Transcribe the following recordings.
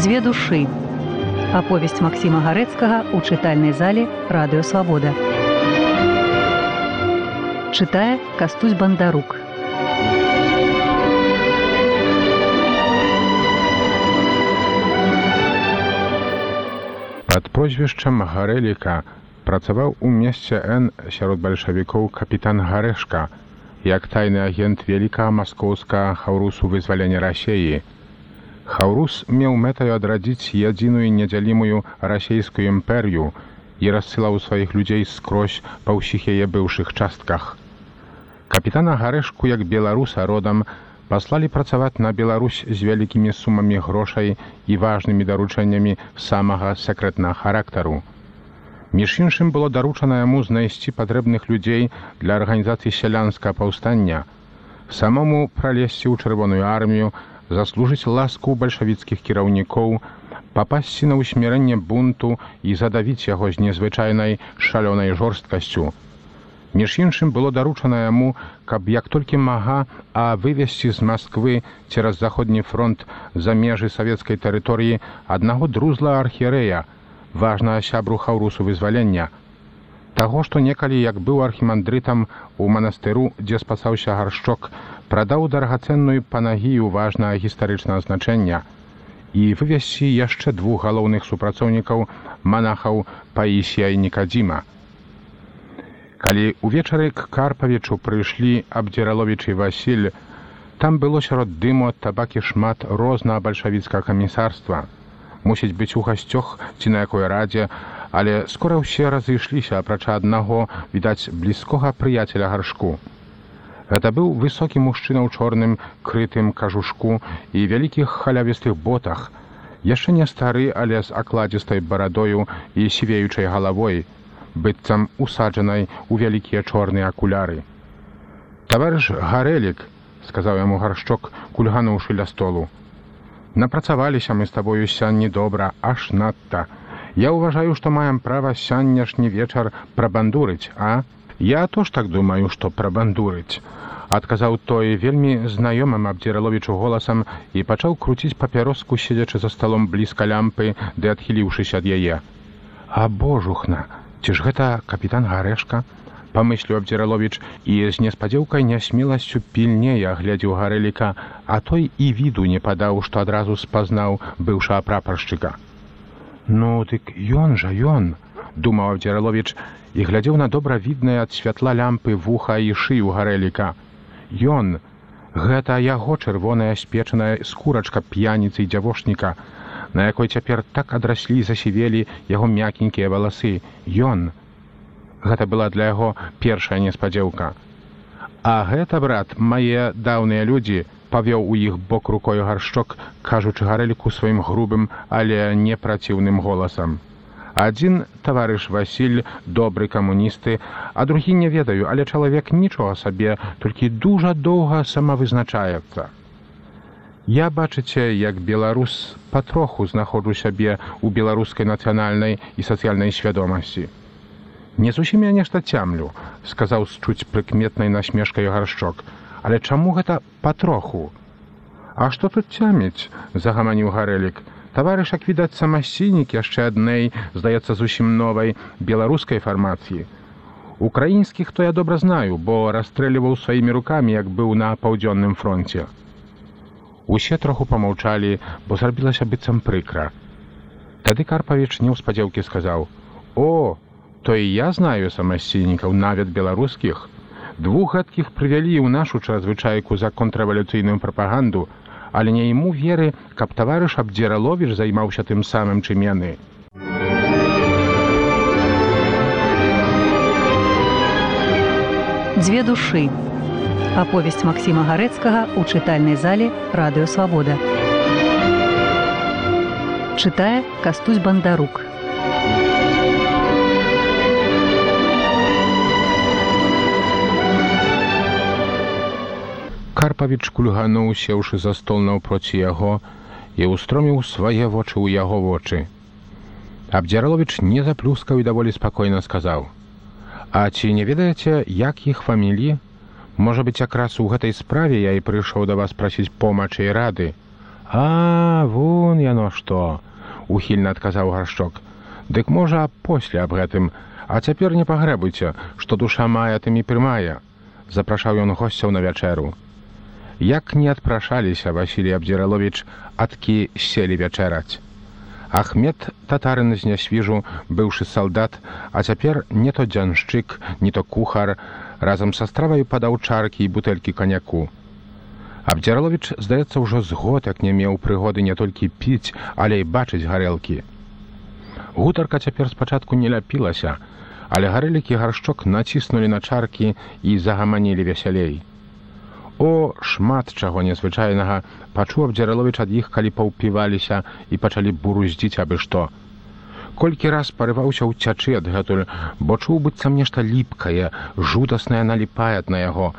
Дзве душы. Аповесць Максіма Гарэцкага ў чытальнай зале радыёвабода. Чытае кастусь бандарук. Пад прозвішчам гарэліка працаваў у месце Н сярод бальшавікоў капітан гарэшка, як тайны агент вялікага маскоўскага хаўрусу вызвалення рассеі. Хаўрус меў мэтаю адрадзіць ядзіную недзялімую расійскую імперію і рассылаў сваіх людзей скрозь па ўсіх яе быўшых частках. Капітана гарэшку як беларуса родам паслалі працаваць на Беларусь з вялікімі сумамі грошай і важнымі даручэннямі самага сакрэтнага характару. Між іншым было даручана яму знайсці патрэбных людзей для арганізацыі сялянскага паўстання, самому пралезці ў чырвоную армію, заслужыць ласку бальшавіцкіх кіраўнікоў, папасці на ўсмірэнне бунту і задавіць яго з незвычайнай шалёнай жорсткасцю. Між іншым было даручана яму, каб як толькі мага, а вывесці з Масквы цераз заходні фронт за межы савецкай тэрыторыі аднаго друзла архірэя, важнага сябру хаўрусу вызвалення. Таго, што некалі як быў архімандрытам у манастыру, дзе спасаўся гаршчок, прадаў дарагацэнную панагію важнага гістарычнага значэння і вывесці яшчэ двух галоўных супрацоўнікаў манахаў Паісія і Нікадзіма. Калі ўвечары к карпавічу прыйшлі абдзіраловічы Васіль, там было сярод дыму ад табакі шмат рознага бальшавіцкага камісарства. Мусіць быць у гасцёх ці на якой радзе, але скора ўсе разышліся, апрача аднаго відаць блізкога прыяцеля гаршку. Гэта быў высокі мужчына ў чорным крытым кажушку і вялікіх халявістых ботах, яшчэ не стары, але з акладзістай барадою і сівеючай галавой, быццам усаджанай у вялікія чорныя акуляры. Таварыш гарэлік, сказаў яму гаршчок, кульгануўшы ля столу. Напрацаваліся мы з табою сянні добра, аж надта. Я ўважаю, што маем права сянняшні вечар прабандурыць, а? Я то ж так думаю, што прабандурыць. Адказаў той вельмі знаёмым абдзіраловічу голасам і пачаў круціць папяроску, седзячы за сталом блізка лямпы, ды адхіліўшыся ад яе. А божухна, ці ж гэта капітан гарэшка памыслю абдзіраловіч і з неспадзеўкай нясмеласцю пільнее аглядзеў гарэліка а той і віду не падаў што адразу спазнаў быўшага прапаршчыка ну дык ён жа ён думаў абдзіраловіч і глядзеў на добра віднае ад святла лямпы вуха і шыю гарэліка. Ён гэта яго чырвоная спечаная скурачка п'яніцы дзявошніка на якой цяпер так адраслі засівелі яго мякенькія валасы. Ён гэта была для яго першая неспадзеўка. А гэта брат мае даўныя людзі павёў у іх бок рукою гаршчок кажучы гарэліку сваім грубым але не праціўным голасам адзін таварыш васіль добры камуністы а другі не ведаю але чалавек нічога сабе толькі дужа доўга самавызначаецца Я бачыце, як беларус патроху знаходжу сябе ў беларускай нацыянальнай і сацыяльнай свядомасці. Не зусім я нешта цямлю, сказаў счуць прыкметнай насмешкай гаршчок, але чаму гэта патроху? А што тут цяміць? загаманіў гарэлік. Таварыш як відаць самасційнік яшчэ аднай, здаецца зусім новай беларускай фармацыі. Украінскіх то я добра знаю, бо расстрэльваў сваімі рукамі, як быў на паўдзённым фронте. Усе троху помаўчалі, бо зрабілася быццам прыкра. Тады карпавіч неўспадзеўкі сказаў: « О, то і я знаю самасцейнікаў нават беларускіх. Двух гадкіх прывялі ў нашу чазвычайку за контррэвалюцыйную прапаганду, але не іму веры, каб таварыш абдзіраловіш займаўся тым самым чымены. Дзве душы Аповесць Максіма Гарэцкага ў чытальнай зале радыёвабода. Чытае кастусь бандарук. Карпавіч кульгануў, сеўшы за стол наўпроці яго і ўстроміў свае вочы ў яго вочы. Абдзяраловіч не заплюскаў і даволі спакойна сказаў: « А ці не ведаеце, як іх фаміліі? Можа быць, якраз у гэтай справе я і прыйшоў да вас прасіць помачы і рады. А вон яно што, ухільна адказаў гаршчок. Дык можа после аб гэтым, а цяпер не пагрэбуйце, што душа мае тым і прымае. Запрашаў ён госцяў на вячэру. Як не адпрашаліся Васілій Абдзіраловіч, адкі селі вячэраць. Ахмед татарын з нясвіжу, быўшы салдат, а цяпер не то дзяншчык, не то кухар, разам са стравай падаў чаркі і бутэлькі каняку. Абдзіраловіч, здаецца, ўжо з год, як не меў прыгоды не толькі піць, але і бачыць гарэлкі. Гутарка цяпер спачатку не ляпілася, але гарэлікі гаршчок націснулі на чаркі і загаманілі весялей. О, шмат чаго незвычайнага пачуў абдзіраловіч ад іх, калі паўпіваліся і пачалі буруздзіць абы што. Колькі раз парываўся ўцячы адгэтуль, бо чуў быццам нешта ліпкае, жудаснае наліпае на яго,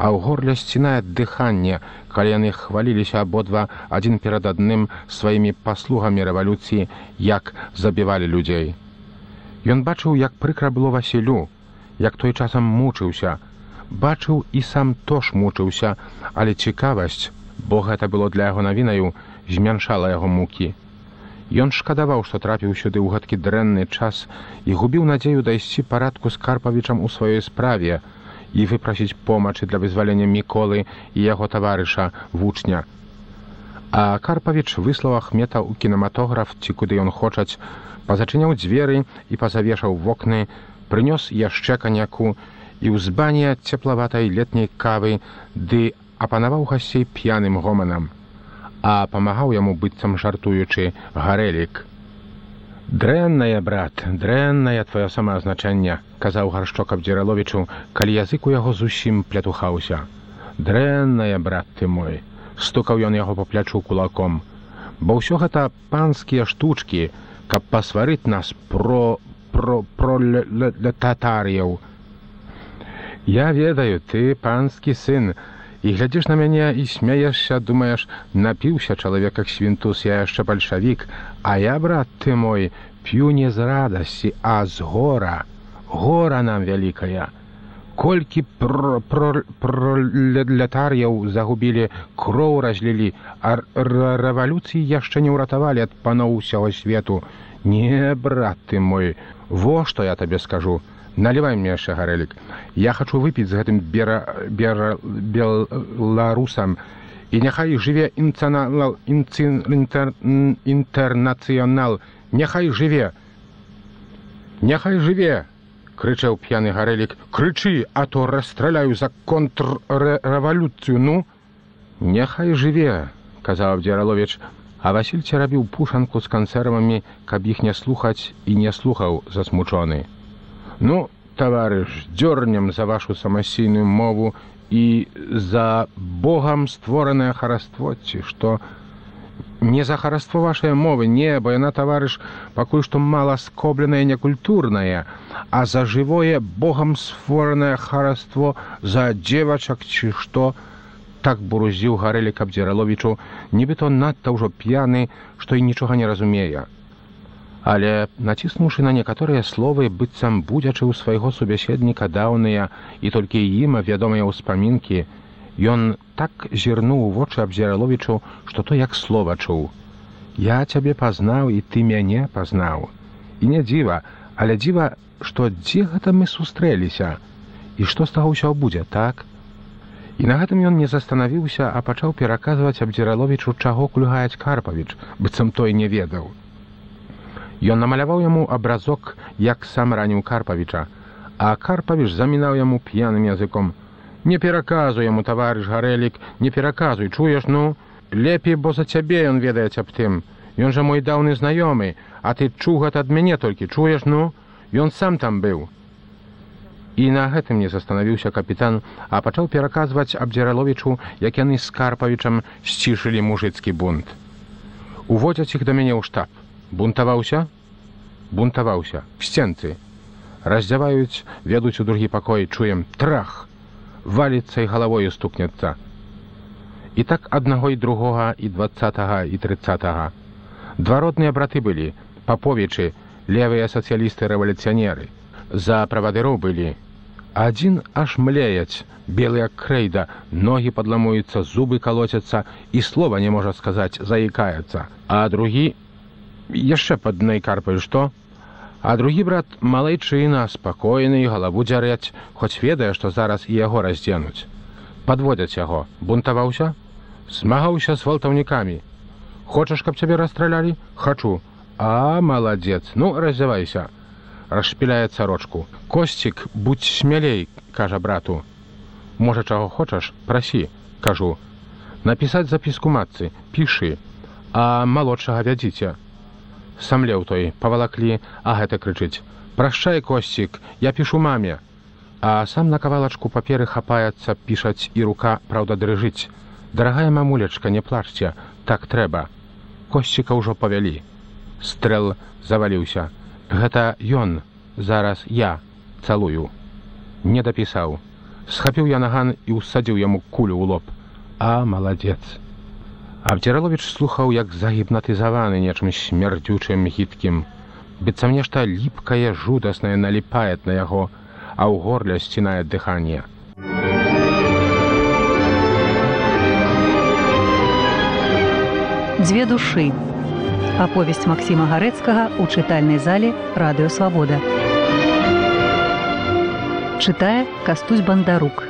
а ў горле сцінае дыханне, калі яны хваліліся абодва адзін перад адным сваімі паслугамі рэвалюцыі, як забівалі людзей. Ён бачыў, як прыкра было Васілю, як той часам мучыўся, бачыў і сам тош мучыўся, але цікавасць, бо гэта было для яго навінаю, змяншала яго мукі. Ён шкадаваў, што трапіў сюды ў гэткі дрэнны час і губіў надзею дайсці парадку з карпавічам у сваёй справе і выпрасіць помачы для вызвалення міколы і яго таварыша вучня. А карпавіч выслаў ахмета ў кінематограф ці куды ён хочаць, пазачыняў дзверы і пазавешаў вокны, прынёс яшчэ каняку, і ў збане цеплаватай летняй кавы ды апанаваў гасцей п'яным гоманам, а памагаў яму быццам жартуючы гарэлік. Дрэннае брат, дрэннае твоё самаазначэнне, казаў гаршчок абдзіраловічу, калі язык у яго зусім плятухаўся. Дрэннае брат ты мой, стукаў ён яго по плячу кулаком, бо ўсё гэта панскія штучкі, каб пасварыць нас про про про татар'яў. Я ведаю, ты панскі сын. І глядзіш на мяне і смяешся, думаеш, напіўся чалавек як свінтус, я яшчэ бальшавік, А я, брат ты мой, п'ю не з радасці, а з гора. Гора нам вялікая. Колькі пролетар'яў загубілі, кроў разлілі, а рэвалюцыі яшчэ не ўратавалі ад паноў усяго свету. Не, брат ты мой, во што я табе скажу наливай мне яшчэ гарэлік. Я хочу выпіць з гэтым бера бера беларусам. І няхай жыве інцанал інтэрнацыянал няхай жыве. Няхай жыве крычаў п'яны гарэлік. Крычы а то расстраляю за контррэвалюцыю. Ну няхай жыве казаў дзяралович а васіль церабіў пушанку з кансервамі каб іх не слухаць і не слухаў засмучоны Ну, таварыш, дзёрнем за вашу самасійную мову і за Богам створанае хараство ці што не за хараство вашай мовы не, бо яна таварыш пакуль што мала скобленае некультурнае, а за жывое Богам створанае хараство за дзевачак ці што так бурузіў гарэлі кабдзіраловічу, нібыто надта ўжо п'яны, што і нічога не разумее але націснуўшы на некаторыя словы быццам будзячы ў свайго субяседніка даўныя і толькі ім вядомыя ўспамінкі ён так зірнуў у вочы абзіраловічу што то як слова чуў. Я цябе пазнаў і ты мяне пазнаў і не дзіва але дзіва што дзе гэта мы сустрэліся? І што з таго ўсё будзе так? І на гэтым ён не застанавіўся а пачаў пераказваць абдзіраловічу чаго клюгаюць карпавіч быццам той не ведаў Ён намаляваў яму абразок, як сам раніў карпавіча, а карпавіш замінаў яму п'яным языком. Не пераказу яму таварыш гарэлік, не пераказуй, чуеш ну, лепей, бо за цябе ён ведаець аб тым. Ён жа мой даўны знаёмы, а ты чуў гэта ад мяне толькі чуеш ну, Ён сам там быў. І на гэтым не застанавіўся капітан, а пачаў пераказваць абдзіраловічу, як яны з карпавічам сцішылі мужыцкі бунт. Уводзяць іх да мяне ў штаб бунтаваўся? Бунтаваўся. К сценцы. Раздзяваюць ведуць у другі пакой чуем трах. Валіцца і галавою стукнецца. І так аднаго і другога і двадцатого і тридцатого два родныя браты былі паповічы левыя сацыялісты рэвалюцыянеры. За правадыроў былі. Адзін аж млеяць, белы як крэйда, ногі падламуюцца, зубы калоцяцца і слова не можа сказаць, заікаецца. А другі яшчэ пад найкарпаю што? А другі брат малайчына, спакойны, галаву дзярэць, хоць ведае, што зараз і яго раздзенуць. Падводзяць яго, бунтаваўся, змагаўся з валтаўнікамі. Хочаш, каб цябе расстралялі? Хачу. А маладзец, ну раздзявайся расшпіляе царочку. Косцік, будь смялей, кажа брату. Можа, чаго хочаш, прасі, кажу. Напісаць запіску матцы, пішы, а малодшага вядзіце. Самлеў той, павалаклі, а гэта крычыць. Прашчай косцік, я пішу маме. А сам на кавалачку паперы хапаецца, пішаць і рука, праўда, дрыжыць. Дарагая мамулечка, не плачце, так трэба. Косціка ўжо павялі. Стрэл заваліўся. Гэта ён, зараз я цалую. Не дапісаў. Схапіў я наган і ўсадзіў яму кулю ў лоб. А маладзец. Абдзіраловіч слухаў, як загіпнатызаваны нечым смярдзючым гідкім. быццам нешта ліпкае жудаснае наліпае на яго, а ў горле сцінае дыханне. Дзве душы Аповесць Масіма гарэцкага ў чытальнай зале радыёвабода. Чытае кастусь бандарук.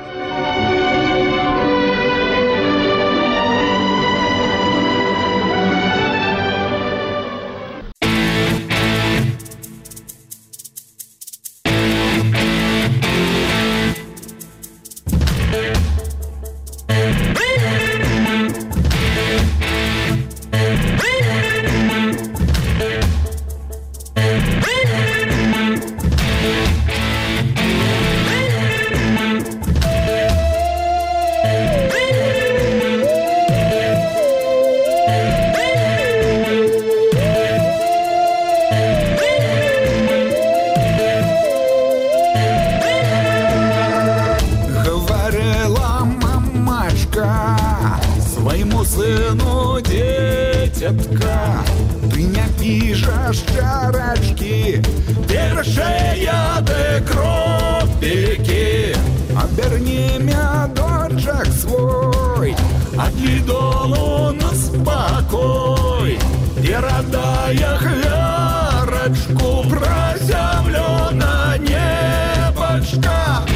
От лідолу на спокой И родая хвярочку Проземлена небочка.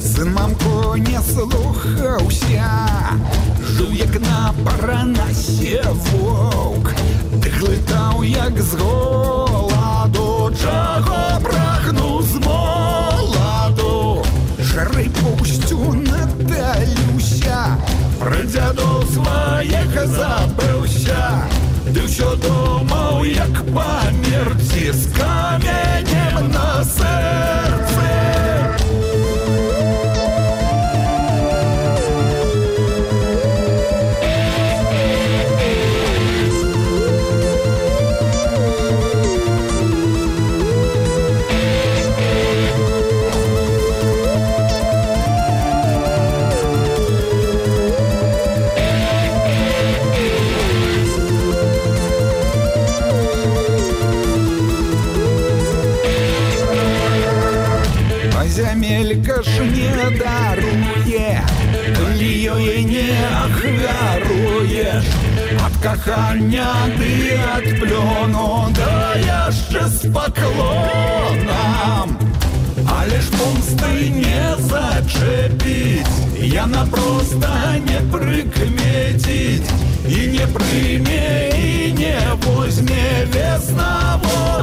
Сын мамку не слухаўся жыў як на паранасе воўк Ты глытаў як з голаду. Чаго прагну з моладу? Жары пусцю наталюся Пра дзяду сваіх забыўся Ты ўсё думаў як памерці з каменем на сэрцы. Кохання ти от пльону, да яще з поклоном. Але ж помсти не зачепить, яна просто не прикметить, и не прыме, и не возьме веснового